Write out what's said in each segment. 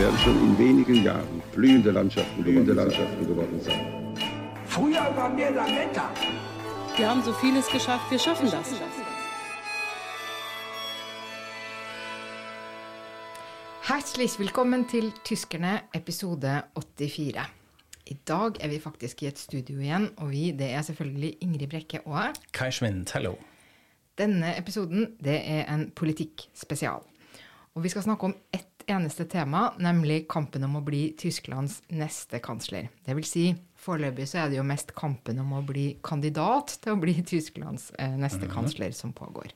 Werden schon in wenigen Jahren blühende Landschaften, blühende Landschaften geworden sein. Früher waren wir Lametta. Wir haben so vieles geschafft, wir schaffen das. Hjertelig velkommen til Tyskerne, episode 84. I dag er vi faktisk i et studio igjen, og vi, det er selvfølgelig Ingrid Brekke og Kai Schwind, hallo. Denne episoden det er en politikkspesial. Og vi skal snakke om ett eneste tema, nemlig kampen om å bli Tysklands neste kansler. Det vil si, foreløpig så er det jo mest kampen om å bli kandidat til å bli Tysklands eh, neste kansler som pågår.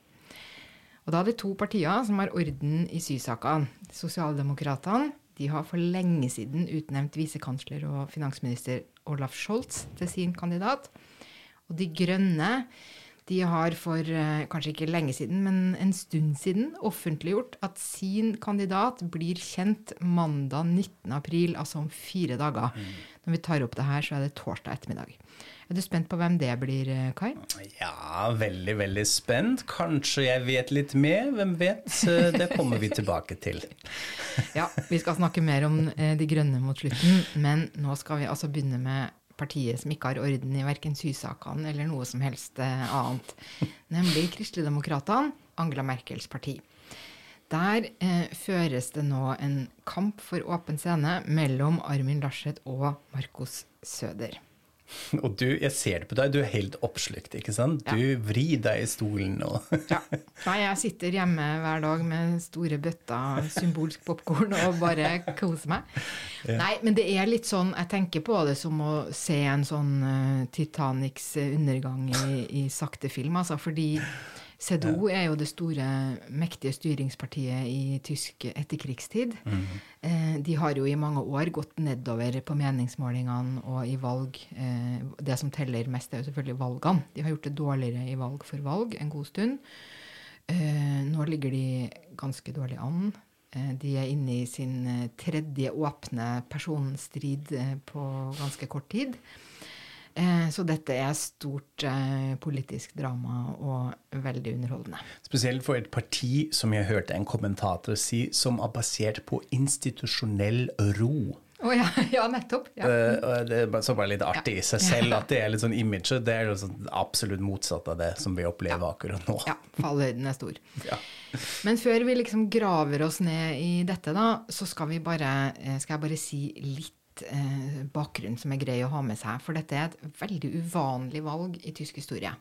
Og da er det to partier som har orden i sysakene. Sosialdemokratene de har for lenge siden utnevnt visekansler og finansminister Olaf Scholz til sin kandidat. Og De Grønne de har for eh, kanskje ikke lenge siden, men en stund siden offentliggjort at sin kandidat blir kjent mandag 19. april, altså om fire dager. Når vi tar opp det her, så er det torsdag ettermiddag. Er du spent på hvem det blir, eh, Kai? Ja, veldig, veldig spent. Kanskje jeg vet litt mer, hvem vet? Eh, Det kommer vi tilbake til. Ja, vi skal snakke mer om De grønne mot slutten, men nå skal vi altså begynne med partiet som ikke har orden i verken sysakene eller noe som helst eh, annet, nemlig Kristeligdemokratene, Angela Merkels parti. Der eh, føres det nå en kamp for åpen scene mellom Armin Laschet og Markus Søder. Og du, jeg ser det på deg, du er helt oppslukt, ikke sant? Ja. Du vrir deg i stolen og Ja. Nei, jeg sitter hjemme hver dag med store bøtter symbolsk popkorn og bare koser meg. Nei, men det er litt sånn Jeg tenker på det som å se en sånn uh, Titanics undergang i, i sakte film, altså. Fordi CDO er jo det store, mektige styringspartiet i tysk etterkrigstid. Eh, de har jo i mange år gått nedover på meningsmålingene og i valg. Eh, det som teller mest, er jo selvfølgelig valgene. De har gjort det dårligere i valg for valg en god stund. Eh, nå ligger de ganske dårlig an. De er inne i sin tredje åpne personstrid på ganske kort tid. Eh, så dette er stort eh, politisk drama og veldig underholdende. Spesielt for et parti som jeg hørte en kommentator si, som er basert på institusjonell ro. Oh, ja, ja, nettopp. Ja. Eh, det er bare- litt artig i seg selv at det er litt sånn image. Det er jo sånn absolutt motsatt av det som vi opplever akkurat nå. Ja, fallhøyden er stor. Ja. Men før vi liksom graver oss ned i dette, da, så skal, vi bare, skal jeg bare si litt eh, bakgrunn som er grei å ha med seg. For dette er et veldig uvanlig valg i tysk historie.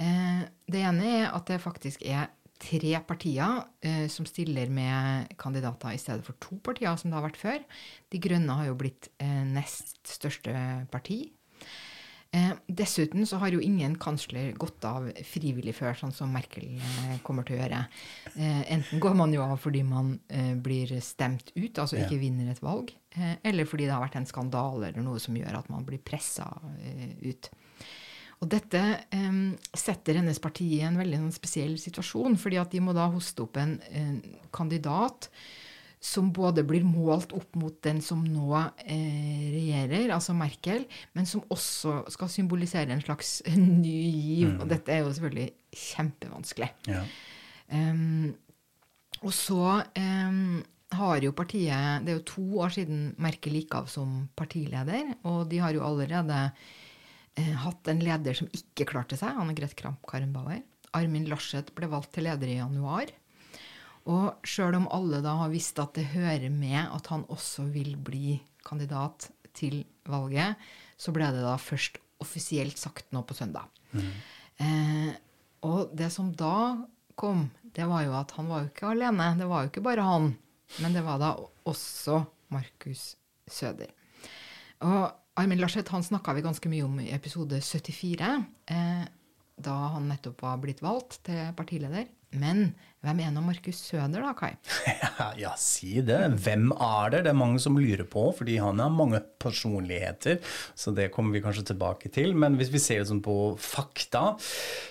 Eh, det ene er at det faktisk er tre partier eh, som stiller med kandidater i stedet for to partier, som det har vært før. De Grønne har jo blitt eh, nest største parti. Eh, dessuten så har jo ingen kansler gått av frivillig før, sånn som Merkel eh, kommer til å gjøre. Eh, enten går man jo av fordi man blir stemt ut, altså ikke vinner et valg, eller fordi det har vært en skandale eller noe som gjør at man blir pressa eh, ut. Og dette um, setter hennes parti i en veldig sånn, spesiell situasjon, fordi at de må da hoste opp en, en kandidat som både blir målt opp mot den som nå eh, regjerer, altså Merkel, men som også skal symbolisere en slags ny giv. Og dette er jo selvfølgelig kjempevanskelig. Ja. Um, og så em, har jo partiet Det er jo to år siden Merkel gikk av som partileder, og de har jo allerede eh, hatt en leder som ikke klarte seg, Anne-Greth Kramp-Karrenbauer. Armin Laschet ble valgt til leder i januar. Og sjøl om alle da har visst at det hører med at han også vil bli kandidat til valget, så ble det da først offisielt sagt nå på søndag. Eh, og det som da kom, det var jo at han var jo ikke alene. Det var jo ikke bare han, men det var da også Markus Søder. Og Armin Laschet han snakka vi ganske mye om i episode 74, eh, da han nettopp var blitt valgt til partileder. Men hvem er nå Markus Søder, da, Kai? Ja, si det. Hvem er det? Det er mange som lurer på, fordi han har mange personligheter. Så det kommer vi kanskje tilbake til. Men hvis vi ser sånn på fakta,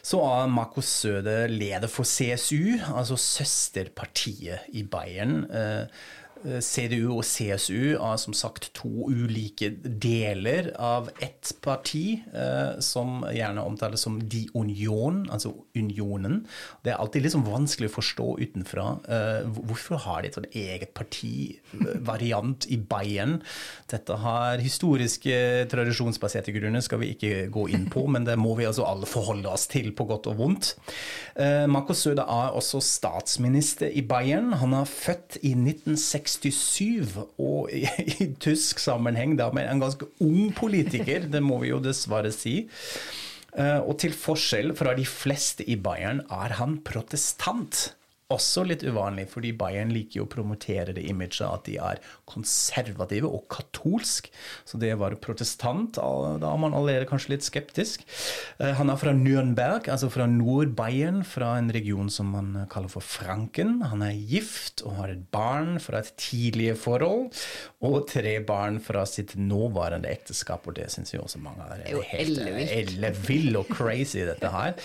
så er Markus Søder leder for CSU, altså søsterpartiet i Bayern. Eh, CDU og CSU er som sagt to ulike deler av ett parti, eh, som gjerne omtales som De Union, altså Unionen. Det er alltid liksom vanskelig å forstå utenfra. Eh, hvorfor har de et sånn eget partivariant i Bayern? Dette har historiske, tradisjonsbaserte grunner, skal vi ikke gå inn på, men det må vi altså alle forholde oss til, på godt og vondt. Eh, Markus Søder er også statsminister i Bayern. Han er født i 1960 67, og i, i tysk sammenheng da med en ganske ung politiker, det må vi jo dessverre si. Uh, og til forskjell fra de fleste i Bayern er han protestant. Også litt uvanlig, fordi Bayern liker jo å promotere det imaget at de er konservative og katolsk. Så det være protestant, da er man allerede kanskje litt skeptisk. Eh, han er fra Nürnberg, altså fra Nord-Bayern, fra en region som man kaller for Franken. Han er gift og har et barn fra et tidligere forhold, og tre barn fra sitt nåværende ekteskap, og det syns jo også mange er helt ellevill og crazy, dette her.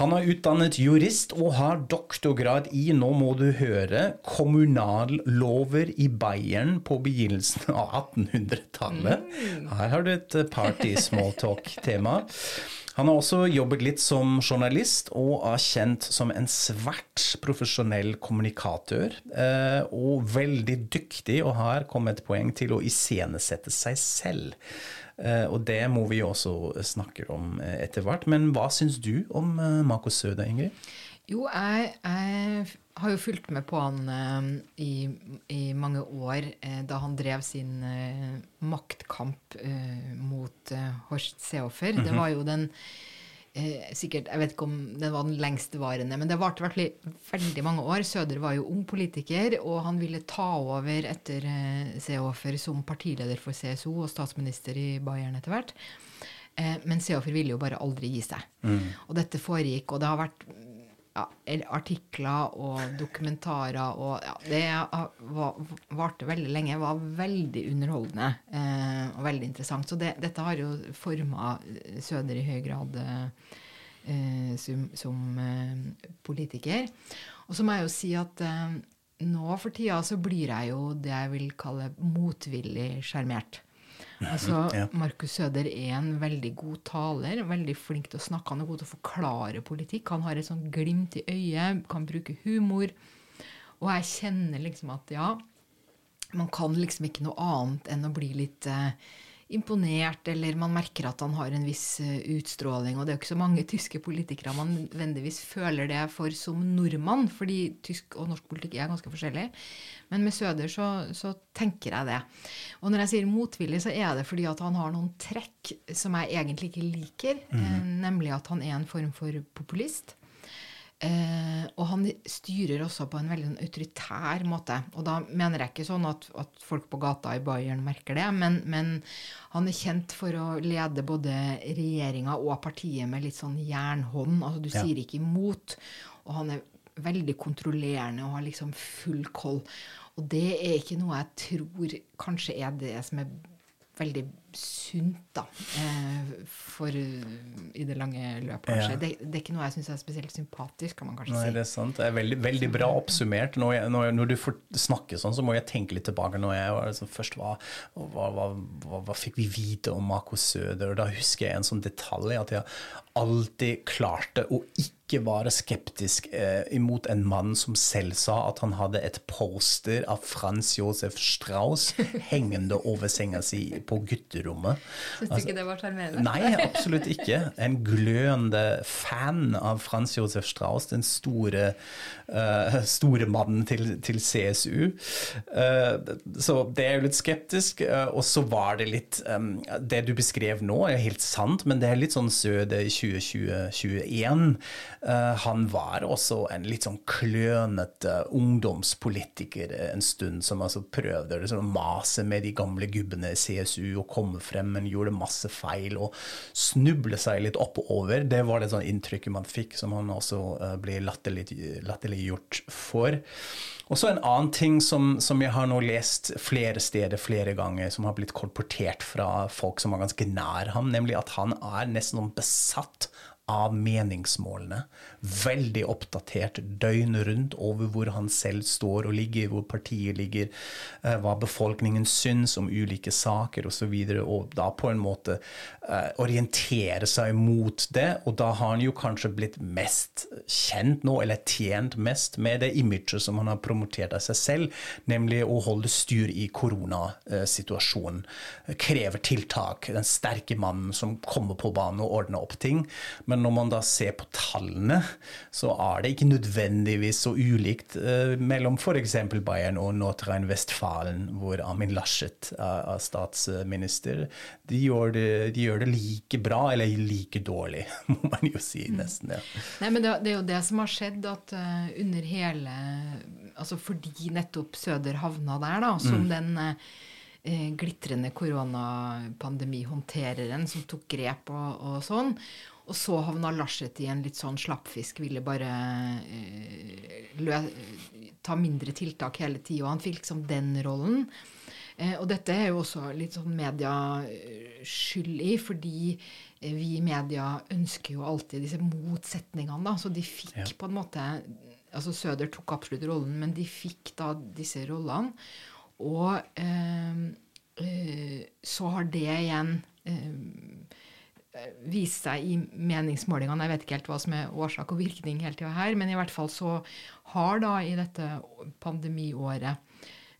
Han er utdannet jurist og har doktorgrad i nå må du høre, kommunallover i Bayern på begynnelsen av 1800-tallet. Mm. Her har du et party party smalltalk-tema. Han har også jobbet litt som journalist og er kjent som en svært profesjonell kommunikatør. Eh, og veldig dyktig, og har kommet et poeng til å iscenesette seg selv. Eh, og det må vi også snakke om etter hvert. Men hva syns du om Mako Søda, Ingrid? Jo, jeg, jeg, har jo fulgt med på han eh, i, i, mange år eh, da han drev sin eh, maktkamp mot Horst Seehofer. Mm -hmm. Det mhm. var jo den sikkert, Jeg vet ikke om den var den lengstvarende, men det varte veldig, veldig mange år. Søder var jo ung politiker, og han ville ta over etter Seehofer som partileder for CSO og statsminister i Bayern etter hvert. Men Seehofer ville jo bare aldri gi seg. Mm. Og dette foregikk, og det har vært ja, artikler og dokumentarer og ja, Det varte veldig lenge, var veldig underholdende eh, og veldig interessant. Så det, dette har jo forma Søder i høy grad eh, som, som eh, politiker. Og så må jeg jo si at eh, nå for tida så blir jeg jo det jeg vil kalle motvillig sjarmert. Altså, ja. Markus Søder er en veldig god taler, veldig flink til å snakke. Han er god til å forklare politikk. Han har et sånt glimt i øyet, kan bruke humor. Og jeg kjenner liksom at ja, man kan liksom ikke noe annet enn å bli litt eh, imponert, eller man merker at han har en viss eh, utstråling. Og det er jo ikke så mange tyske politikere man nødvendigvis føler det for som nordmann, fordi tysk og norsk politikk er ganske forskjellig. Men med Søder så, så tenker jeg det. Og når jeg sier motvillig, så er det fordi at han har noen trekk som jeg egentlig ikke liker. Mm. Nemlig at han er en form for populist. Eh, og han styrer også på en veldig sånn autoritær måte. Og da mener jeg ikke sånn at, at folk på gata i Bayern merker det, men, men, han er kjent for å lede både regjeringa og partiet med litt sånn jernhånd. Altså du ja. sier ikke imot. Og han er veldig kontrollerende og har liksom full koll. Og det er ikke noe jeg tror kanskje er det som er veldig sunt, da. Eh, for i det lange løp, kanskje. Ja. Det, det, er ikke noe jeg syns er spesielt sympatisk, kan man kanskje Nei, si. Det er sant. Det er veldig, veldig bra oppsummert. Når, jeg, når, når, du får snakke sånn, så må jeg tenke litt tilbake. Når jeg var liksom, først hva, hva, hva, hva, fikk vi vite om Marco Søder? Da husker jeg en sånn detalj at jeg alltid klarte å ikke ikke være skeptisk eh, imot en mann som selv sa at han hadde et poster av Frans Josef Strauss hengende over senga si på gutterommet. Syns du altså, ikke det var sjarmerende? Nei, absolutt ikke. En glødende fan av Frans Josef Strauss, den store, uh, store mannen til, til CSU. Uh, eh, så det er jo litt skeptisk. Uh, og så var det litt um, Det du beskrev nå, er helt sant, men det er litt sånn søde 2020-2021. Eh, han var også en litt sånn klønete ungdomspolitiker en stund, som altså prøvde liksom, å mase med de gamle gubbene i CSU og komme frem, men gjorde masse feil og snuble seg litt oppover. Det var det sånn inntrykket man fikk, som han også uh, ble latterliggjort for. Og så en annen ting som, som, jeg har nå lest flere steder flere ganger, som har blitt kolportert fra folk som var ganske nær ham, nemlig at han er nesten besatt av meningsmålene. Veldig oppdatert døgnet rundt over hvor han selv står og ligger, hvor partiet ligger, eh, hva befolkningen syns om ulike saker osv. Og, så og da på en måte uh, orientere seg mot det. Og da har han jo kanskje blitt mest kjent nå, eller tjent mest med det imaget som han har promotert av seg selv, nemlig å holde styr i koronasituasjonen. Krever tiltak. Den sterke mannen som kommer på banen og ordner opp ting. Men når man da ser på tallene, så er det ikke nødvendigvis så ulikt eh, mellom f.eks. Bayern og Nordrhein-Westfalen, hvor Amin Laschet er, statsminister. De gjør, det, de gjør, det, like bra, eller like dårlig, må man jo si nesten. Ja. Nei, men det, det, er jo det som har skjedd, at uh, under hele Altså fordi nettopp Søder havna der, da, som mm. den uh, glitrende koronapandemihåndtereren som tok grep og, og sånn. Og så havna Larseth i en litt sånn slappfisk, ville bare uh, ta mindre tiltak hele tida. Han fikk liksom den rollen. Uh, og dette er jo også litt sånn media eh, skyld i, fordi vi i media ønsker jo alltid disse motsetningene. da, Så de fikk ja. på en måte altså Søder tok absolutt rollen, men de fikk da disse rollene. Og eh, eh, så har det igjen vist seg i meningsmålingene. Jeg vet ikke helt hva som er årsak og virkning hele tida her, men i hvert fall så har da i dette pandemiåret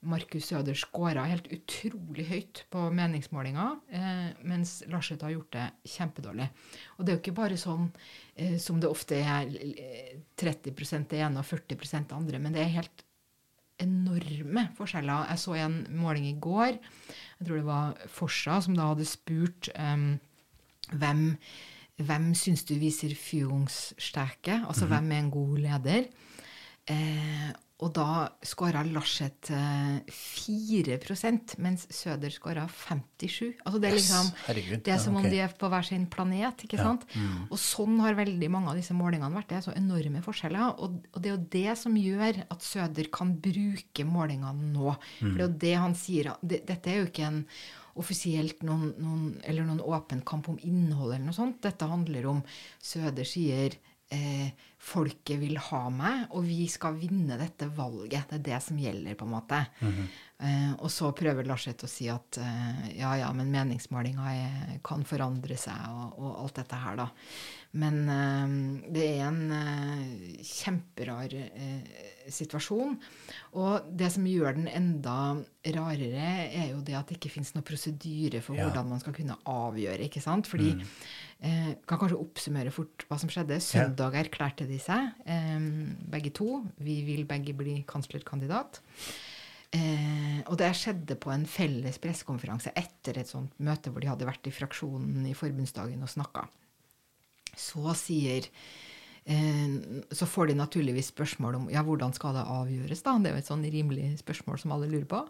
Markus Søder skåra helt utrolig høyt på meningsmålinger, eh, mens Larseth har gjort det kjempedårlig. Og det er jo ikke bare sånn eh, som det ofte er 30 det ene og 40 det andre, men det er helt enorme forskjeller. Jeg så en måling i går, jeg tror det var Forsa, som da hadde spurt um, hvem, hvem syns du viser Führungsstärke? Altså mm hvem er en god leder? Eh, og da skåra Larseth eh, 4 mens Søder skåra 57 Altså det er liksom yes, det er som om de er på hver sin planet. ikke ja. sant? Mm. Og sånn har veldig mange av disse målingene vært. Det er så enorme forskjeller. Og, og det er jo det som gjør at Søder kan bruke målingene nå. Mm. For det er jo det han sier. Det, dette er jo ikke en offisielt noen, noen, eller noen åpen kamp om innhold eller noe sånt. Dette handler om Søder sier eh, folket vil ha meg, og vi skal vinne dette valget. Det er det som gjelder, på en måte. Mm -hmm. eh, og så prøver Larseth å si at eh, ja, ja, men meningsmålinga kan forandre seg, og, og, alt dette her, da. Men eh, det er en eh, kjemperar eh, situasjon. Og det som gjør den enda rarere, er jo det at det ikke fins noen prosedyre for ja. hvordan man skal kunne avgjøre. ikke sant? Fordi mm. eh, Kan kanskje oppsummere fort hva som skjedde. Søndag erklærte de seg, begge to. Vi vil begge bli kanslerkandidat. Eh, og det skjedde på en felles pressekonferanse etter et sånt møte hvor de hadde vært i fraksjonen i forbundsdagen og snakka. Så sier Eh, så får de naturligvis spørsmål om ja, hvordan skal det avgjøres. da? Det er jo et sånn rimelig spørsmål som alle lurer på.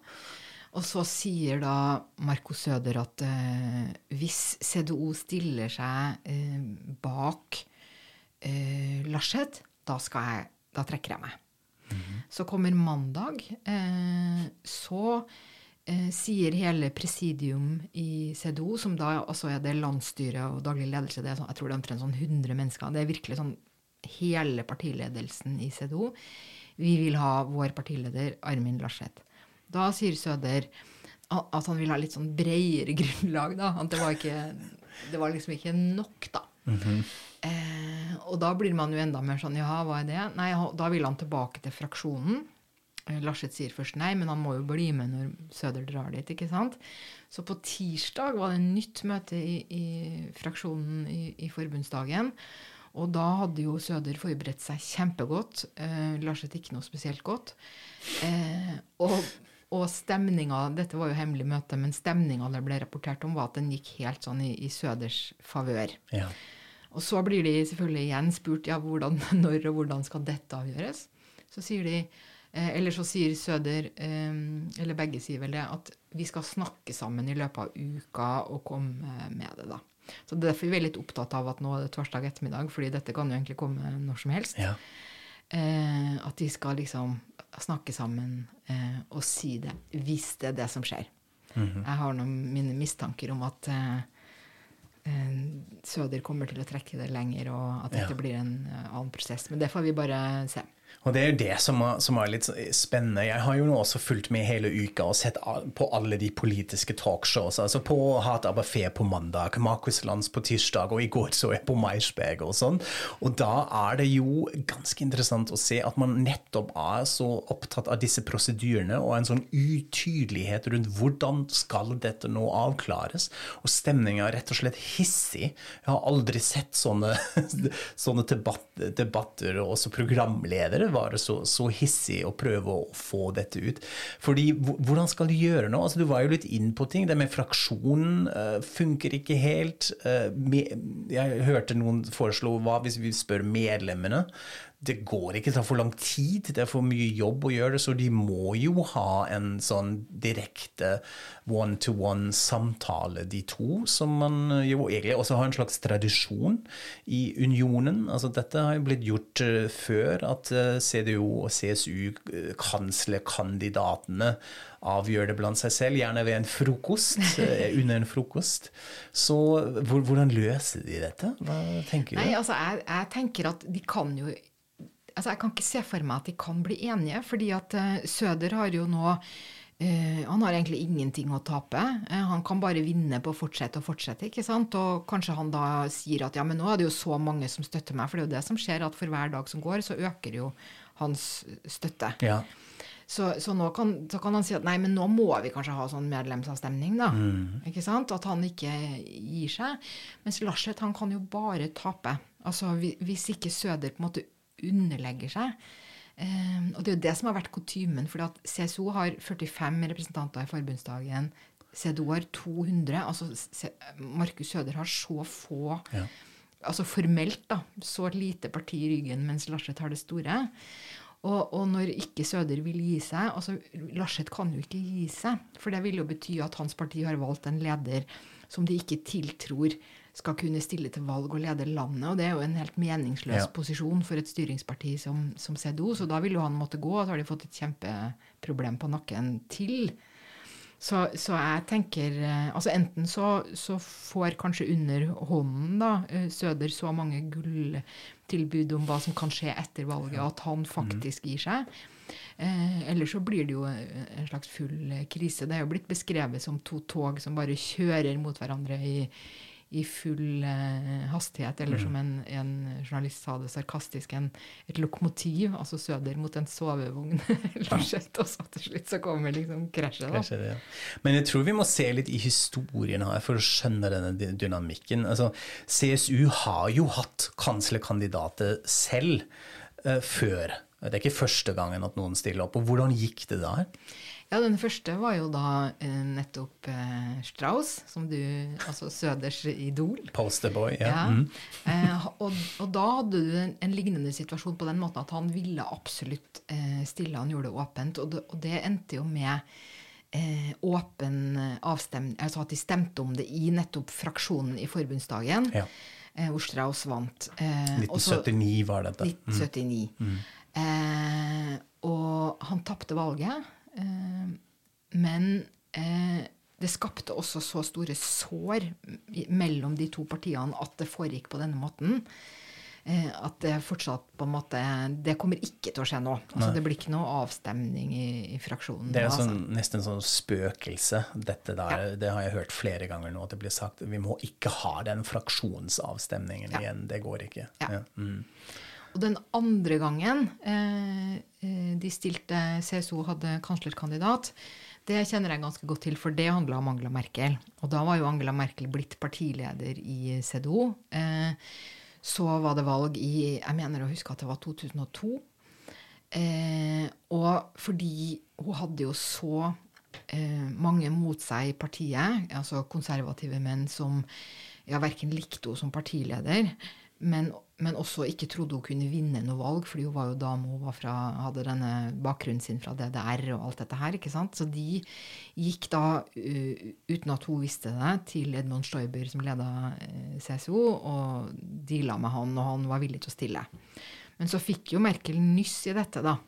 Og så sier da Marco Søder at eh, hvis CDO stiller seg eh, bak eh, Laschet, da, da, trekker jeg meg. Mm -hmm. Så kommer mandag. Eh, så sier hele presidium i CDO, som da altså er det landsstyret og daglig ledelse, det er sånn, jeg tror det er omtrent sånn 100 mennesker, det er virkelig sånn hele partiledelsen i CDO. Vi vil ha vår partileder Armin Larseth. Da sier Søder at han vil ha litt sånn bredere grunnlag. da, At det var, ikke, det var liksom ikke nok, da. Mm -hmm. eh, og da blir man jo enda mer sånn Ja, hva er det? Nei, da vil han tilbake til fraksjonen. Eh, Larseth sier først nei, men han må jo bli med når Søder drar dit. ikke sant? Så på tirsdag var det en nytt møte i, i fraksjonen i, i forbundsdagen. Og da hadde jo Søder forberedt seg kjempegodt. Eh, Larset ikke noe spesielt godt. Eh, og, og stemninga Dette var jo hemmelig møte, men stemninga det ble rapportert om, var at den gikk helt sånn i, i Søders favør. Ja. Og så blir de selvfølgelig igjen spurt ja, hvordan, når og hvordan skal dette avgjøres. Så sier de, eller så sier Søder, eh, eller begge sier vel det, at vi skal snakke sammen i løpet av uka og komme med det, da. Så det er derfor vi er litt opptatt av at nå er det torsdag ettermiddag, fordi dette kan jo egentlig komme når som helst. Ja. Eh, at de skal liksom snakke sammen eh, og si det, hvis det er det som skjer. Mhm. Jeg har noen mine mistanker om at eh, eh, Søder kommer til å trekke det lenger, og at dette Ja. blir en eh, annen prosess. Men det får vi bare se. Og det er jo det som er, som er litt spennende. Jeg har jo nå også fulgt med hele uka og sett på alle de politiske talkshows. Altså på Hat Abafé på mandag, Markus Lands på tirsdag, og i går så jeg på Meisberg og sånn. Og da er det jo ganske interessant å se at man nettopp er så opptatt av disse prosedyrene og en sånn utydelighet rundt hvordan skal dette nå avklares. Og stemninga er rett og slett hissig. Jeg har aldri sett sånne, sånne debatt, debatter og også programledere være så, så hissig og prøve å få dette ut. Fordi hvordan skal du gjøre nå? Altså, du var jo litt inn på ting. Det med fraksjonen uh, funker ikke helt. Uh, med, jeg hørte noen foreslå hva hvis vi spør medlemmene? Det går ikke, det tar for lang tid, det er for mye jobb å gjøre så de må jo ha en sånn direkte one-to-one-samtale, de to, som man jo egentlig også har en slags tradisjon i unionen. Altså dette har jo blitt gjort eh, før, at CDO CDU og CSU, eh, avgjør det blant seg selv, gjerne ved en frokost, eh, under en frokost. Så hvordan løser de dette? Hva tenker du? Nei, altså, jeg, jeg tenker at de kan jo altså Jeg kan ikke se for meg at de kan bli enige, fordi at eh, Søder har jo nå eh, han har egentlig ingenting å tape. Eh, han kan bare vinne på å fortsette og fortsette. ikke sant? Og kanskje han da sier at ja, men nå er det jo så mange som støtter meg. For det er jo det som skjer, at for hver dag som går, så øker jo hans støtte. Ja. Så, så nå kan, så kan han si at nei, men nå må vi kanskje ha sånn medlemsavstemning, da. Ikke sant? At han ikke gir seg. Mens Larseth, han kan jo bare tape. Altså hvis ikke Søder på en måte underlegger seg. Eh, og det er jo det som har vært kutymen. For CSO har 45 representanter i forbundsdagen. CDO har 200. Altså Markus Søder har så få Ja. Altså formelt, da. Så lite parti i ryggen, mens Larseth har det store. Og, og når ikke Søder vil gi seg altså Larseth kan jo ikke gi seg. For det vil jo bety at hans parti har valgt en leder som de ikke tiltror skal kunne stille til valg og lede landet. Og det er jo en helt meningsløs Ja. posisjon for et styringsparti som, som CDO. Så da vil jo han måtte gå, og så har de fått et kjempeproblem på nakken til. Så, så jeg tenker eh, altså Enten så, så får kanskje under hånden da, eh, Søder så mange gulltilbud om hva som kan skje etter valget, at han faktisk gir seg. Eh, eller så blir det jo en slags full krise. Det er jo blitt beskrevet som to tog som bare kjører mot hverandre i, i full eh, hastighet. Eller som en, en journalist sa det sarkastisk, en, et lokomotiv, altså Søder mot en sovevogn. Og så til slutt så kommer liksom krasjet. det, ja. Men jeg tror vi må se litt i historien her for å skjønne denne dynamikken. Altså, CSU har jo hatt kanslerkandidater selv eh, før. Det er ikke første gangen at noen stiller opp. Og hvordan gikk det der? Ja, den første var jo da eh, nettopp eh, Strauss, som du Altså Søders idol. Posterboy, ja. Ja. Mm. Eh, og, og da hadde du en, en lignende situasjon på den måten at han ville absolutt eh, stille, han gjorde det åpent. Og det, og det endte jo med eh, åpen avstemning Altså at de stemte om det i nettopp fraksjonen i forbundsdagen, Ja. eh, hvor Strauss vant. Eh, og så- 1979 var dette. 1979. Eh, og han tapte valget. Eh, men eh, det skapte også så store sår mellom de to partiene at det foregikk på denne måten. Eh, at det fortsatt på en måte Det kommer ikke til å skje nå. Altså, det blir ikke noe avstemning i, i fraksjonen. Det er nå, jo sånn, altså. nesten sånn spøkelse, dette der. Det har jeg hørt flere ganger nå, at det blir sagt vi må ikke ha den fraksjonsavstemningen Ja. igjen. Det går ikke. Ja. Ja. Mm. Og den andre gangen eh, eh, de stilte CSO hadde kanslerkandidat, det kjenner jeg ganske godt til, for det handla om Angela Merkel. Og da var jo Angela Merkel blitt partileder i CDO. Eh, så var det valg i Jeg mener å huske at det var 2002. Eh, og fordi hun hadde jo så mange mot seg i partiet, altså konservative menn som ja, verken likte henne som partileder, men, men også ikke trodde hun kunne vinne noe valg, fordi hun var jo dame, fra, hadde denne bakgrunnen sin fra DDR og alt dette her. ikke sant? Så de gikk da, uten at hun visste det, til Edmund Stoiber, som leda uh, CSO, og deala med han, og han var villig til å stille. Men så fikk jo Merkel nyss i dette, da.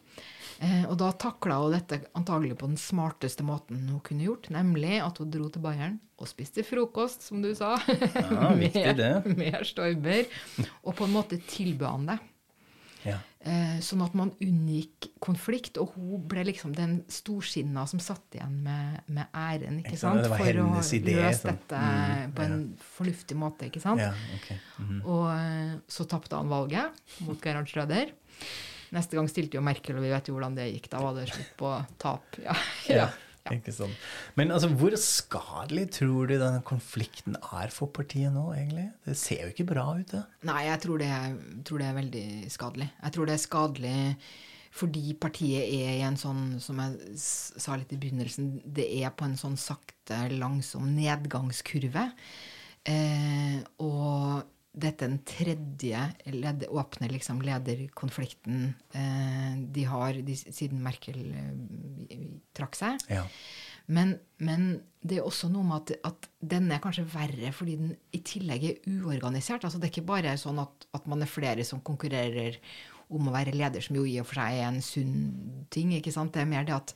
Eh, og da takla hun dette antagelig på den smarteste måten hun kunne gjort, nemlig at hun dro til Bayern og spiste frokost, som du sa, Ja, med, med Stoiber, og på en måte tilbød han det. Ja. Eh, sånn at man unngikk konflikt, og hun ble liksom den storsinna som satt igjen med, med æren, ikke sant, det var For å idé, løse sånn. dette Mm, på en fornuftig måte, ikke sant? Ja, ok. Mhm. Og eh, så tapte han valget mot Gerhard Schröder. Neste gang stilte jo Merkel, og vi vet jo hvordan det gikk. Da var det slutt på tap. Ja, ja. Ja, Ikke sånn. Men altså, hvor skadelig tror du denne konflikten er for partiet nå, egentlig? Det ser jo ikke bra ut, det. Nei, jeg tror det, er, tror det er veldig skadelig. Jeg tror det er skadelig fordi partiet er i en sånn, som jeg sa litt i begynnelsen, det er på en sånn sakte, langsom nedgangskurve. Eh, og dette den tredje led, åpne liksom, lederkonflikten eh, de har de, siden Merkel eh, trakk seg. Ja. Men, men det er også noe med at, at den er kanskje verre fordi den i tillegg er uorganisert. Altså Det er ikke bare sånn at, at man er flere som konkurrerer om å være leder, som jo i og for seg er en sunn ting. ikke sant? Det er mer det at,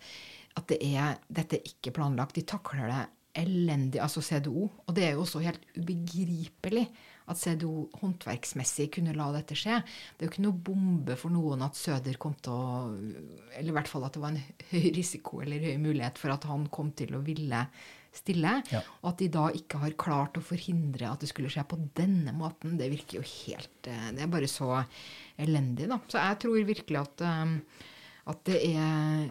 at det er, dette er ikke planlagt. De takler det elendig, altså CDO. Og det er jo også helt ubegripelig at CDO håndverksmessig kunne la dette skje. Det er jo ikke noe bombe for noen at Søder kom til å Eller i hvert fall at det var en høy risiko eller høy mulighet for at han kom til å ville stille. Ja. Og at de da ikke har klart å forhindre at det skulle skje på denne måten, det virker jo helt eh, Det er bare så elendig, da. Så jeg tror virkelig at, eh, at det er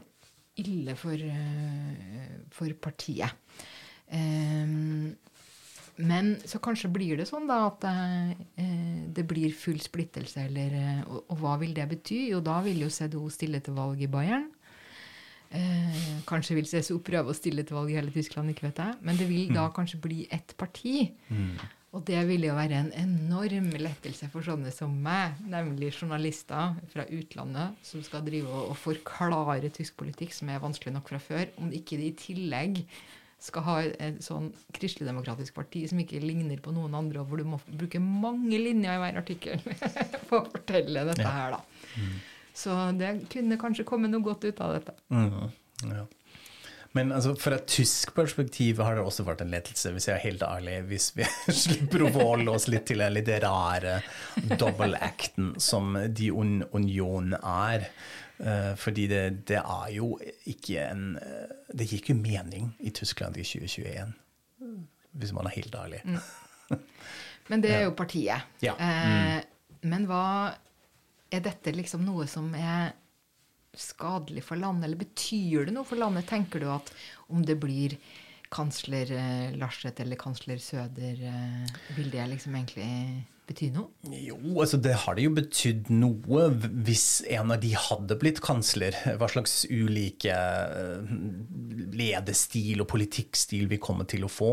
ille for, eh, for partiet. Um, men så kanskje blir det sånn da at eh, det blir full splittelse, eller eh, og, og hva vil det bety? Jo, da vil jo CDO stille til valg i Bayern. Eh, kanskje vil CSO prøve å stille til valg i hele Tyskland, ikke vet jeg. Men det vil da kanskje bli ett parti. Og det vil jo være en enorm lettelse for sånne som meg, nemlig journalister fra utlandet som skal drive og forklare tysk politikk, som er vanskelig nok fra før, om ikke de i tillegg skal ha et sånn kristeligdemokratisk parti som ikke ligner på noen andre, og hvor du må bruke mange linjer i hver artikkel for å fortelle dette Ja. her, da. Så det kunne kanskje komme noe godt ut av dette. Mm. ja. Men altså, fra et tysk perspektiv har det også vært en lettelse, hvis jeg er helt ærlig, hvis vi slipper å forholde oss litt til den litt rare double acten som de un union er. Eh, fordi det, det er jo ikke en eh, Det gir ikke mening i Tyskland i 2021, hvis man er helt ærlig. Men det er jo partiet. Ja. Eh, men hva Er dette liksom noe som er skadelig for landet, eller betyr det noe for landet? Tenker du at om det blir kansler Larseth eller kansler Søder, vil det liksom egentlig bety noe? Jo, altså det har det jo betydd noe hvis en av de hadde blitt kansler. Hva slags ulike eh, ledestil og politikkstil vi kommer til å få,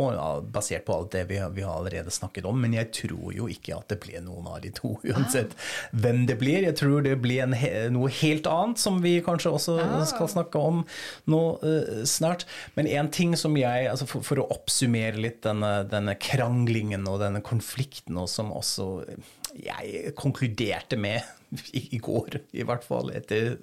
basert på alt det vi, vi har allerede snakket om. Men jeg tror jo ikke at det blir noen av de to, uansett hvem det blir. Jeg tror det blir en, he- noe helt annet, som vi kanskje også skal snakke om nå uh, snart. Men en ting som jeg, altså for, for å oppsummere litt denne, denne kranglingen og denne konflikten, og som også jeg konkluderte med i, går, i hvert fall, etter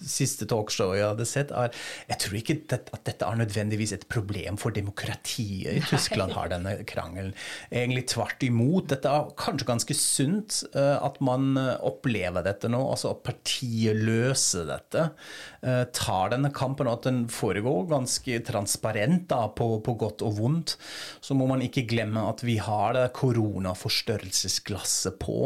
siste talkshow jeg hadde sett, er Jeg tror ikke at dette er nødvendigvis et problem for demokratiet i Tyskland, har denne krangelen. Egentlig tvert imot. Dette er kanskje ganske sunt eh, at man opplever dette nå, altså at partiet løser dette. eh, tar denne kampen, og at den foregår ganske transparent da, på, på godt og vondt. Så må man ikke glemme at vi har det koronaforstørrelsesglasset på.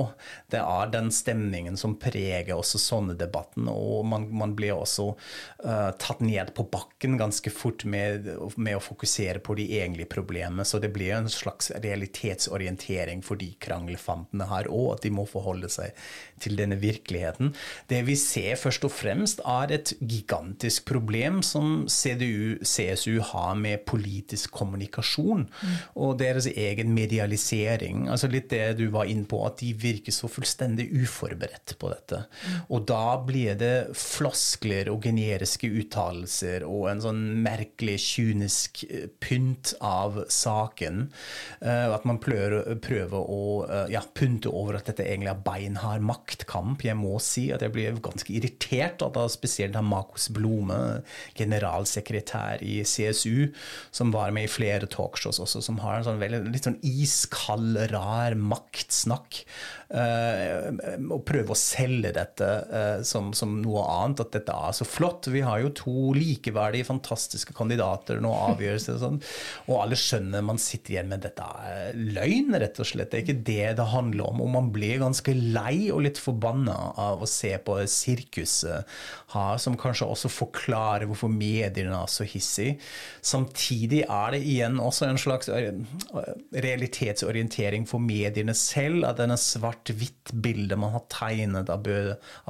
Det er den stemningen som preger også sånne debatten. Og man, man blir også uh, tatt ned på bakken ganske fort med, med, å fokusere på de egentlige problemene. Så det blir en slags realitetsorientering for de kranglefantene her òg, at de må forholde seg til denne virkeligheten. Det vi ser først og fremst, er et gigantisk problem som CDU, CSU har med politisk kommunikasjon mm. og deres egen medialisering. Altså litt det du var inne på, at de virker så fullstendig uforberedt på dette. Og da blir det floskler og generiske uttalelser og en sånn merkelig kynisk eh, pynt av saken. Uh, at man prøver, prøver å uh, ja, pynte over at dette egentlig er beinhard maktkamp. Jeg må si at jeg blir ganske irritert av da spesielt av Markus Blome, generalsekretær i CSU, som var med i flere talkshows også, som har en sånn veldig, litt sånn iskald, rar maktsnakk. Uh, og prøve å selge dette eh, som, som, noe annet, at dette er så flott. Vi har jo to likeverdige, fantastiske kandidater nå, avgjørelser og sånn, og alle skjønner man sitter igjen med dette er løgn, rett og slett. Det er ikke det det handler om. Og man blir ganske lei og litt forbanna av å se på sirkuset her, som kanskje også forklarer hvorfor mediene er så hissige. Samtidig er det igjen også en slags eh, realitetsorientering for mediene selv, at denne svart-hvitt-bildet man har tegnet av,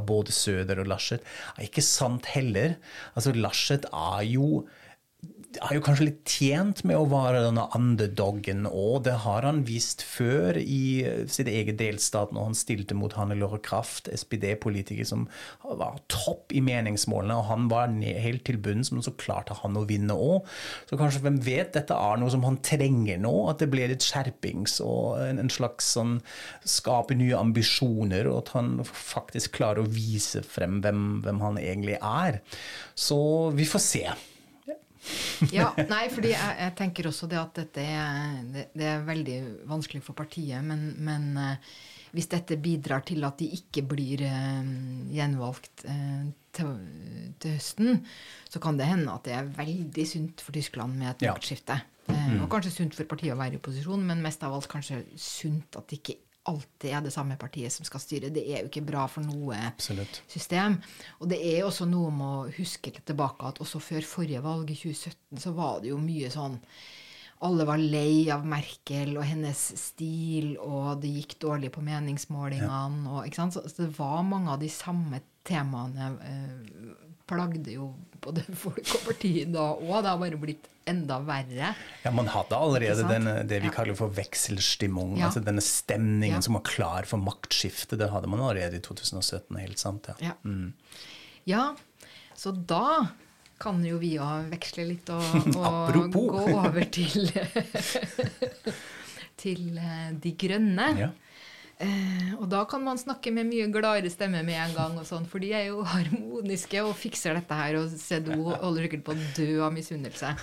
både Søder og Laschet, er ikke sant heller. Altså, Laschet er jo er jo kanskje litt tjent med å være denne underdoggen og Det har han vist før i sitt eget delstat når han stilte mot Hanne Hannelore Kraft, SPD-politiker som var topp i meningsmålene, og han var helt til bunns, men så klarte han å vinne òg. Så kanskje, hvem vet, dette er noe som han trenger nå, at det blir litt skjerpings og en, en slags sånn skape nye ambisjoner, og at han faktisk klarer å vise frem hvem, hvem han egentlig er. Så vi får se ja, nei, fordi jeg, jeg, tenker også det at dette er, det, det er veldig vanskelig for partiet. Men, men uh, hvis dette bidrar til at de ikke blir uh, gjenvalgt uh, til, til, høsten, så kan det hende at det er veldig sunt for Tyskland med et maktskifte. Ja. Mm. Og kanskje sunt for partiet å være i opposisjon, men mest av alt kanskje sunt at det ikke alltid er det samme partiet som skal styre. Det er jo ikke bra for noe Absolutt. system. Og det er jo også noe med å huske litt tilbake at også før forrige valg, i 2017, så var det jo mye sånn alle var lei av Merkel og hennes stil, og det gikk dårlig på meningsmålingene. Ja. Og, så, så, det var mange av de samme temaene eh, plagde jo både folk og partiet da òg. Det har bare blitt enda verre. Ja, Man hadde allerede denne, det vi ja. kaller for vekselstimmung. Ja. altså Denne stemningen ja. som var klar for maktskifte. Det hadde man allerede i 2017. Helt sant. Ja. Mm. ja, så da kan jo vi òg veksle litt og, og gå over til, til eh, De grønne. Ja. Eh, og da kan man snakke med mye gladere stemme med en gang, og sånn, for de er jo harmoniske og fikser dette her. Og CDO holder sikkert på å dø av misunnelse.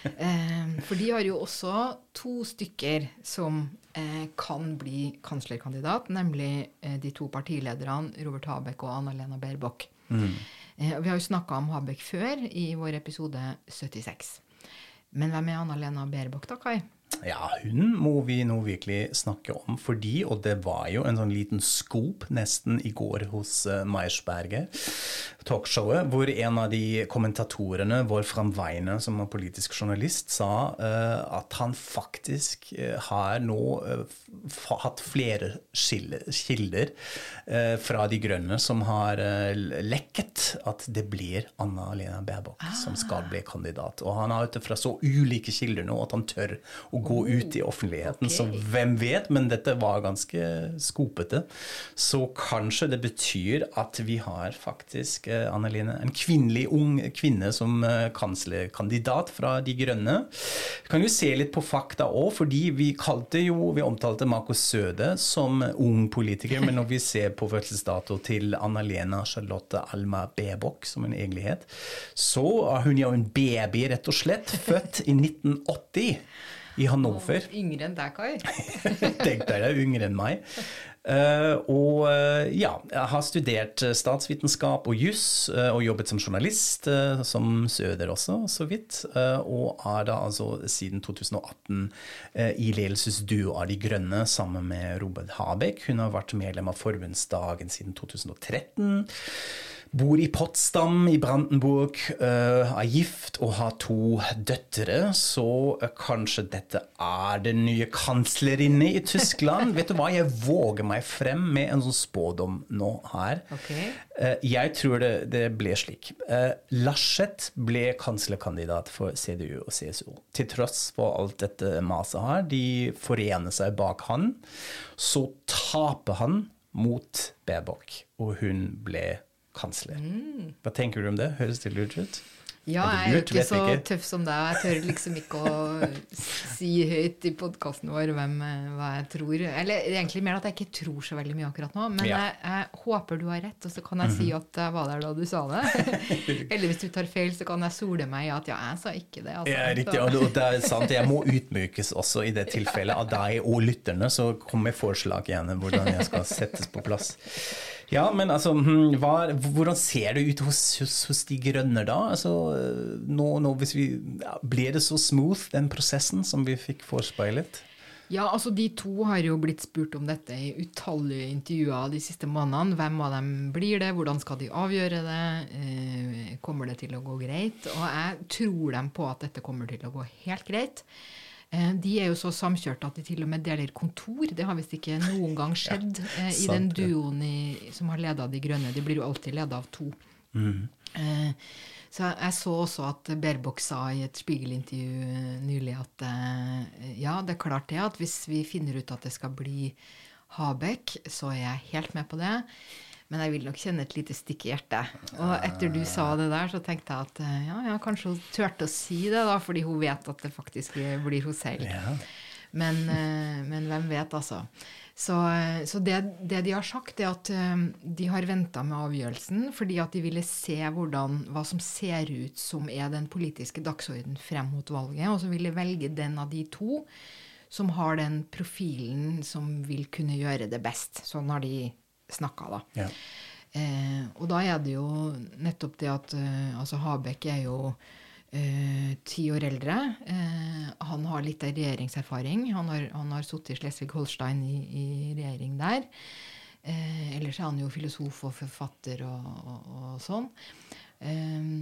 Eh, for de har jo også to stykker som eh, kan bli kanslerkandidat, nemlig eh, de to partilederne Robert Habeck og Anna-Lena Baerbock. Mm. Eh, vi har jo snakka om Habeck før, i vår episode 76. Men hvem er Anna-Lena Baerbock, da, Kai? Ja, hun må vi nå virkelig snakke om, fordi, og det var jo en sånn liten skop nesten i går hos uh, Meiersberger, talkshowet, hvor en av de kommentatorene, vår Weine, som er politisk journalist, sa uh, at han faktisk uh, har nå hatt flere kilder fra De grønne som har lekket at det blir Anna-Lena Baerbock ah. som skal bli kandidat. Og han har ut fra så ulike kilder nå at han tør å gå ut i offentligheten. Okay. Så hvem vet, men dette var ganske skopete. Så kanskje det betyr at vi har faktisk eh, Anneline, en kvinnelig ung kvinne som eh, kanslerkandidat fra De Grønne. Vi kan jo se litt på fakta òg, fordi vi kalte jo, vi omtalte Markus Søde som ung politiker, men når vi ser på fødselsdato til Anna-Lena Charlotte Alma Bebok, som en egentlighet, så er hun jo en baby, rett og slett, født i 1980. i Hannover. Yngre enn deg, Kai. Tenk deg, det yngre enn meg. Uh, og uh, ja, jeg har studert eh, statsvitenskap og juss, uh, og jobbet som journalist, som Søder også, så vidt. og er da altså siden 2018 eh, i ledelsesduo av De Grønne sammen med Robert Habeck. Hun har vært medlem av forbundsdagen siden 2013. Bor i Potsdam i Brandenburg, eh, er gift og har to døtre, så eh, kanskje dette er den nye kanslerinne i Tyskland. Vet du hva, jeg våger meg frem med en sånn spådom nå her. Ok. Eh, jeg tror det, det ble slik. Laschet ble kanslerkandidat for CDU og CSU. Til tross for alt dette maset her. De forener seg bak han. Så taper han mot Baerbock, og hun ble kansler. Hva tenker du om det? Høres det lurt ut? Ja, jeg er jo ikke så ikke. tøff som deg. Jeg tør liksom ikke å si høyt i podkasten vår hvem, eh, hva jeg tror. Eller egentlig mer at jeg ikke tror så veldig mye akkurat nå. Men Ja. jeg, jeg håper du har rett, og så kan jeg si at jeg var der da du sa det. Eller hvis du tar feil, så kan jeg sole meg i at ja, jeg sa ikke det. Altså. Ja, riktig, og det- er sant. Jeg må utmykes også i det tilfellet av deg og lytterne, så kom med forslag igjen hvordan jeg skal settes på plass. Ja, men altså, hm, hva, hvordan ser det ut hos, hos, hos De grønne da? Altså, nå, nå, vi, ja, blir det så smooth, den prosessen som vi fikk forespeilet? Ja, altså De to har jo blitt spurt om dette i utallige intervjuer de siste månedene. Hvem av dem blir det? Hvordan skal de avgjøre det? Eh, kommer det til å gå greit? Og jeg tror dem på at dette kommer til å gå helt greit. Eh, de er jo så samkjørte at de til og med deler kontor. Det har visst ikke noen gang skjedd eh, i den sant duoen i, som har leda De grønne. De blir jo alltid leda av to. Mm. så jeg- så også at Berbock sa i et Spiegel-intervju nylig at ja, det er klart det at hvis vi finner ut at det skal bli Habeck, så er jeg helt med på det. Men jeg vil nok kjenne et lite stikk i hjertet. Og etter du sa det der, så tenkte jeg at eh, ja, ja, kanskje hun turte å si det, da, fordi hun vet at det faktisk blir hun selv. Ja. Men, eh, men hvem vet, altså. Så, eh, så det, det de har sagt, er at de har venta med avgjørelsen fordi at de ville se hvordan, hva som ser ut som er den politiske dagsorden frem mot valget, og så ville velge den av de to som har den profilen som vil kunne gjøre det best. Sånn har de snakka, da. Ja. Eh, og da er det jo nettopp det at eh, altså Habek er jo eh, ti år eldre. Eh, han har litt av regjeringserfaring. Han har, han har sittet i Slesvig-Holstein i, i regjering der. Eh, ellers er han jo filosof og forfatter og, og, og sånn. Eh,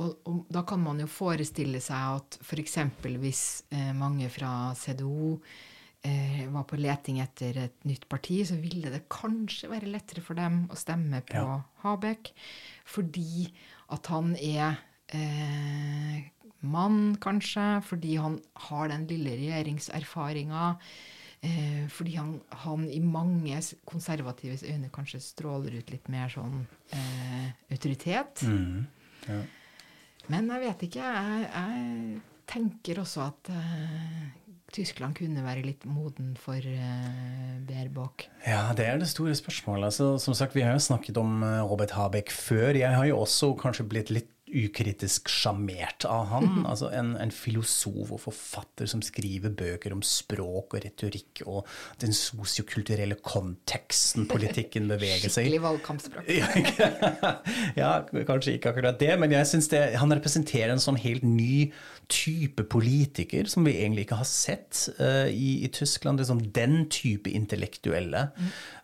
og, og da kan man jo forestille seg at f.eks. hvis eh, mange fra CDO eh, var på leting etter et nytt parti, så ville det kanskje være lettere for dem å stemme på Ja. Habek, fordi at han er eh, mann, kanskje, fordi han har den lille regjeringserfaringa. Eh, fordi han, han i mange konservatives øyne kanskje stråler ut litt mer sånn eh, autoritet. Mm. Ja. Men jeg vet ikke. Jeg, jeg tenker også at eh, Tyskland kunne være litt moden for uh, Baerbock. Ja, det er det store spørsmålet. Altså, som sagt, Vi har jo snakket om eh, Robert Habeck før. Jeg har jo også kanskje blitt litt ukritisk sjarmert av han. Altså en, en filosof og forfatter som skriver bøker om språk og retorikk og den sosiokulturelle konteksten politikken beveger seg i. Skikkelig valgkampspråk. Ja, kanskje ikke akkurat det, men jeg synes det, han representerer en sånn helt ny type politiker som vi egentlig ikke har sett uh, i, i Tyskland. Det sånn den type intellektuelle.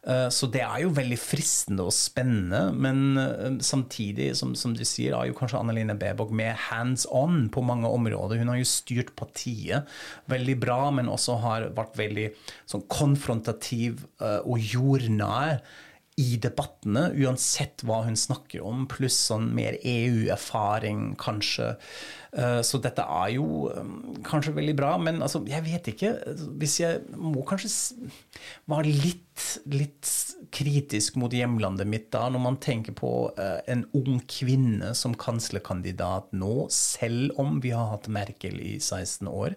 Eh, så det er jo veldig fristende og spennende, men uh, samtidig, som, som du sier, er jo kanskje Annalene Bebog med hands on på mange områder. Hun har jo styrt partiet veldig bra, men også har vært veldig sånn konfrontativ eh, og jordnær i debattene, uansett hva hun snakker om, pluss sånn mer EU-erfaring, kanskje. Eh, Så dette er jo eh, kanskje veldig bra, men altså, jeg vet ikke. Hvis jeg må kanskje være litt, litt kritisk mot hjemlandet mitt da, når man tenker på eh, en ung kvinne som kanslerkandidat nå, selv om vi har hatt Merkel i 16 år.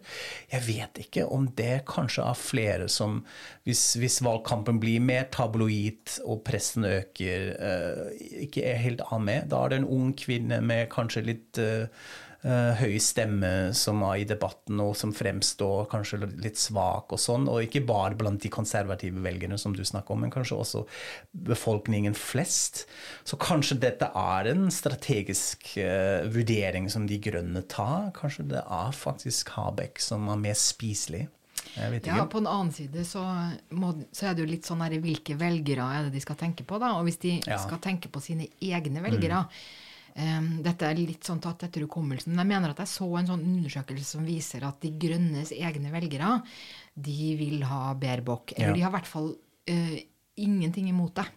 Jeg vet ikke om det kanskje er flere som, hvis, hvis valgkampen blir mer tabloid og pressen øker, eh, ikke er helt av med. Da er det en ung kvinne med kanskje litt høy stemme som er i debatten, og som fremstår kanskje litt svak og sånn. Og ikke bare blant de konservative velgerne som du snakker om, men kanskje også befolkningen flest. Så kanskje dette er en strategisk eh, vurdering som De Grønne tar. Kanskje det er faktisk Habek som er mer spiselig. Ja, På den annen side så, må, så er det jo litt sånn her, hvilke velgere er det de skal tenke på. da, Og hvis de Ja. skal tenke på sine egne velgere em, Dette er litt sånn tatt etter hukommelsen. Men jeg mener at jeg så en sånn undersøkelse som viser at De Grønnes egne velgere de vil ha Baerbock. Eller Ja. de har i hvert fall uh, ingenting imot det.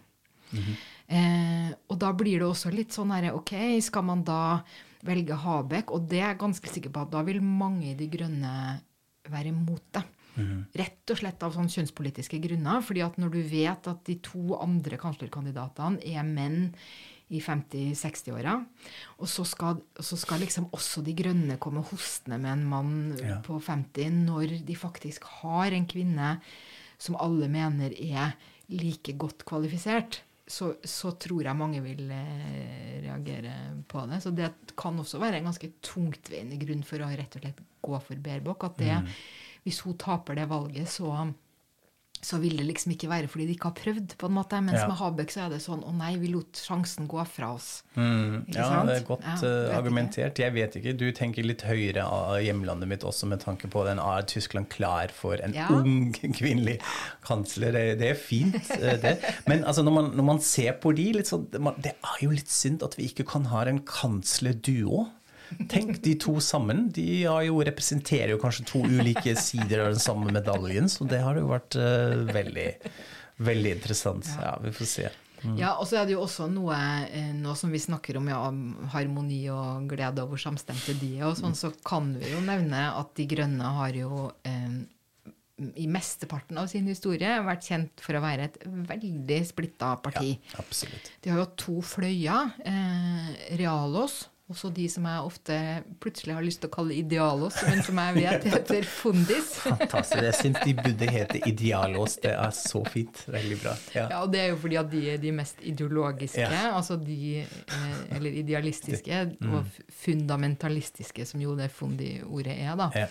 Mm -hmm. uh, og da blir det også litt sånn herre Ok, skal man da velge Habek? Og det er jeg ganske sikker på at da vil mange i De Grønne være imot det. Rett og slett av sånn kjønnspolitiske grunner. fordi at når du vet at de to andre kanslerkandidatene er menn i 50-60-åra, og så skal, så skal liksom også De Grønne komme hostende med en mann Ja. på 50 når de faktisk har en kvinne som alle mener er like godt kvalifisert, så, så tror jeg mange vil eh, reagere på det. Så det kan også være en ganske tungtveiende grunn for å rett og slett gå for Baerbock. At det, hvis hun taper det valget, så, så vil det liksom ikke være fordi de ikke har prøvd, på en måte. Mens Ja. med Habøk så er det sånn å nei, vi lot sjansen gå fra oss. Mm, ja, sant? det er godt Ja, eh, vet ikke. argumentert. Jeg vet ikke. Du tenker litt høyere av hjemlandet mitt også med tanke på den er Tyskland klar for en Ja. ung kvinnelig kansler. Det, det er fint, eh, det. Men altså, når, man, når man ser på de, litt sånn, det det er jo litt synd at vi ikke kan ha en kanslerduo. Tenk de to sammen. De har jo, representerer jo kanskje to ulike sider av den samme medaljen, så det har jo vært uh, veldig, veldig interessant. Ja, vi får se. Ja, og så er det jo også noe noe Nå som vi snakker om, ja, harmoni og glede og hvor samstemte de og sånn, så kan vi jo nevne at De Grønne har jo eh, i mesteparten av sin historie vært kjent for å være et veldig splitta parti. Ja, absolutt. De har jo to fløyer. Eh, Realos, også de som jeg ofte plutselig har lyst til å kalle Idealos, men som jeg vet heter Fundis. Fantastisk. Jeg syns de burde hete Idealos. Det er så fint. Veldig bra. Ja. Ja, og det er jo fordi at de er de mest ideologiske, Ja. altså de eh, Eller idealistiske Mm. og fundamentalistiske, som jo det fundi-ordet er, da. Ja.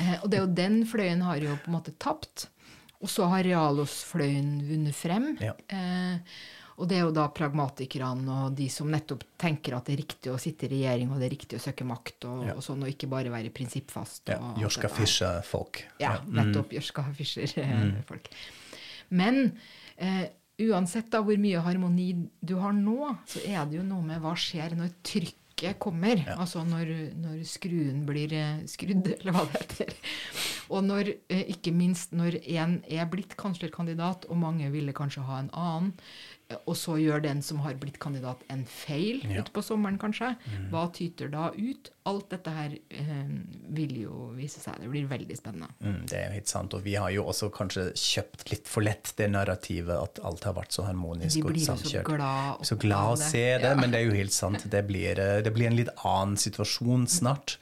Eh, og det er jo den fløyen har jo på en måte tapt. Og så har Realos-fløyen vunnet frem. Ja. Eh, og det er jo da pragmatikerne og de som nettopp tenker at det er riktig å sitte i regjering, og det er riktig å søke makt, og, Ja. og sånn, og ikke bare være prinsippfast. Ja, her. Fischer-folk. Ja, Mm. nettopp. Jørska Fischer-folk. Men eh, uansett da hvor mye harmoni du har nå, så er det jo noe med hva skjer når trykket kommer. Altså når, når skruen blir eh, skrudd, eller hva det heter. Og når, eh, ikke minst når en er blitt kanslerkandidat, og mange ville kanskje ha en annen, og så gjør den som har blitt kandidat, en feil Ja. utpå sommeren, kanskje. Hva tyter da ut? Alt dette her eh, vil jo vise seg. Det blir veldig spennende. Mm, det er jo helt sant. Og vi har jo også kanskje kjøpt litt for lett det narrativet at alt har vært så harmonisk og blir jo så glad Så glad å se det, Ja. men det er jo helt sant. Det blir, eh, det blir en litt annen situasjon snart.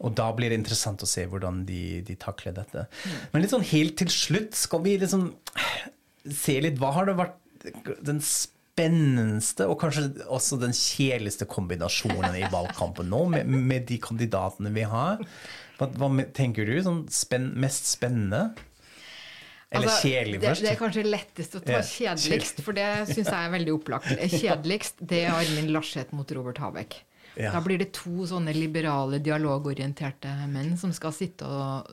Og da blir det interessant å se hvordan de, de takler dette. Mm. Men litt sånn helt til slutt skal vi liksom se litt Hva har det vært den spennendste og kanskje også den kjedeligste kombinasjonen i valgkampen nå, med, med de kandidatene vi har? Hva, hva tenker du? Sånn spenn, mest spennende? Eller Altså, kjedelig det, først? det er kanskje lettest å ta Ja, kjedeligst, for det syns jeg er veldig opplagt. Kjedeligst det er Armin Laschet mot Robert Habeck. Ja. Da blir det to sånne liberale, dialogorienterte menn som skal sitte og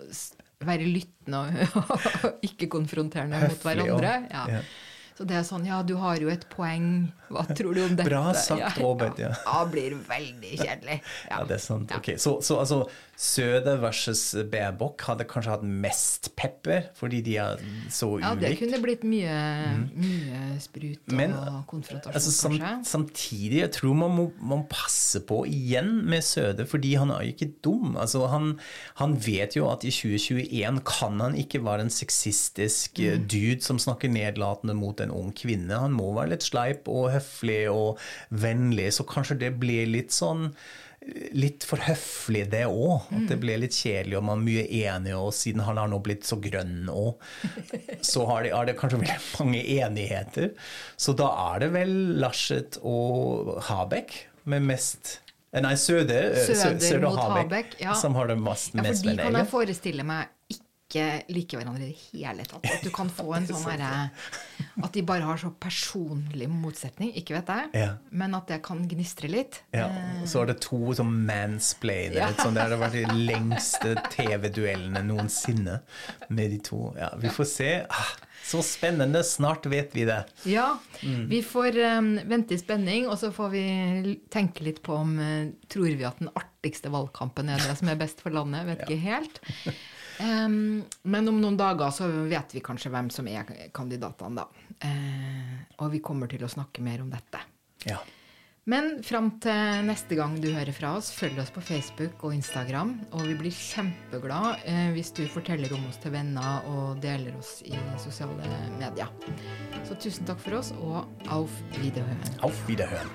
være lyttende og, og ikke konfronterende mot hverandre. Ja. Ja. Så det er sånn Ja, du har jo et poeng. Hva tror du om dette? Bra sagt, Robert, ja. Ja, blir veldig kjedelig. Ja, det er sant. Ja. Ok, Så, så altså, Søder versus Baerbock hadde kanskje hatt mest pepper, fordi de er så Ja, det kunne blitt mye, mye sprut Men, og konfrontasjon, Altså, sam, kanskje. samtidig, jeg tror man må man passe på igjen med Søde, fordi han er jo ikke dum. Altså, han, han vet jo at i 2021 kan han ikke være en sexistisk mm. dude som snakker nedlatende mot en ung kvinne. Han må være litt sleip og høflig og vennlig, så kanskje det blir litt sånn Litt for høflig, det òg. At det blir litt kjedelig, og man er mye enig, og siden han har nå blitt så grønn òg, så har det, har det kanskje veldig mange enigheter. Så da er det vel Laschet og Habek med mest Eh, Nei, Søder, eh, Søder Søder mot Habek, Habek ja. som har det mest, Ja, mest for de kan jeg forestille meg ikke liker hverandre i det hele tatt. At du kan få en sånn herre At de bare har så personlig motsetning. Ikke vet jeg, Ja. men at det kan gnistre litt. Ja, så er det to som Ja. Sånn, det har vært de lengste TV-duellene noensinne med de to. Ja, vi får se. Ah, så spennende. Snart vet vi det. Ja, Mm. vi får um, vente i spenning, og så får vi tenke litt på om uh, Tror vi at den artigste valgkampen er det som er best for landet? Vet ikke helt. Em, men om noen dager så vet vi kanskje hvem som er kandidatene, da. Uh, og vi kommer til å snakke mer om dette. Ja. Men fram til neste gang du hører fra oss, følg oss på Facebook og Instagram. Og vi blir kjempeglad eh, hvis du forteller om oss til venner og deler oss i sosiale medier. Så tusen takk for oss, og auf Wiederhören. Auf Wiederhören.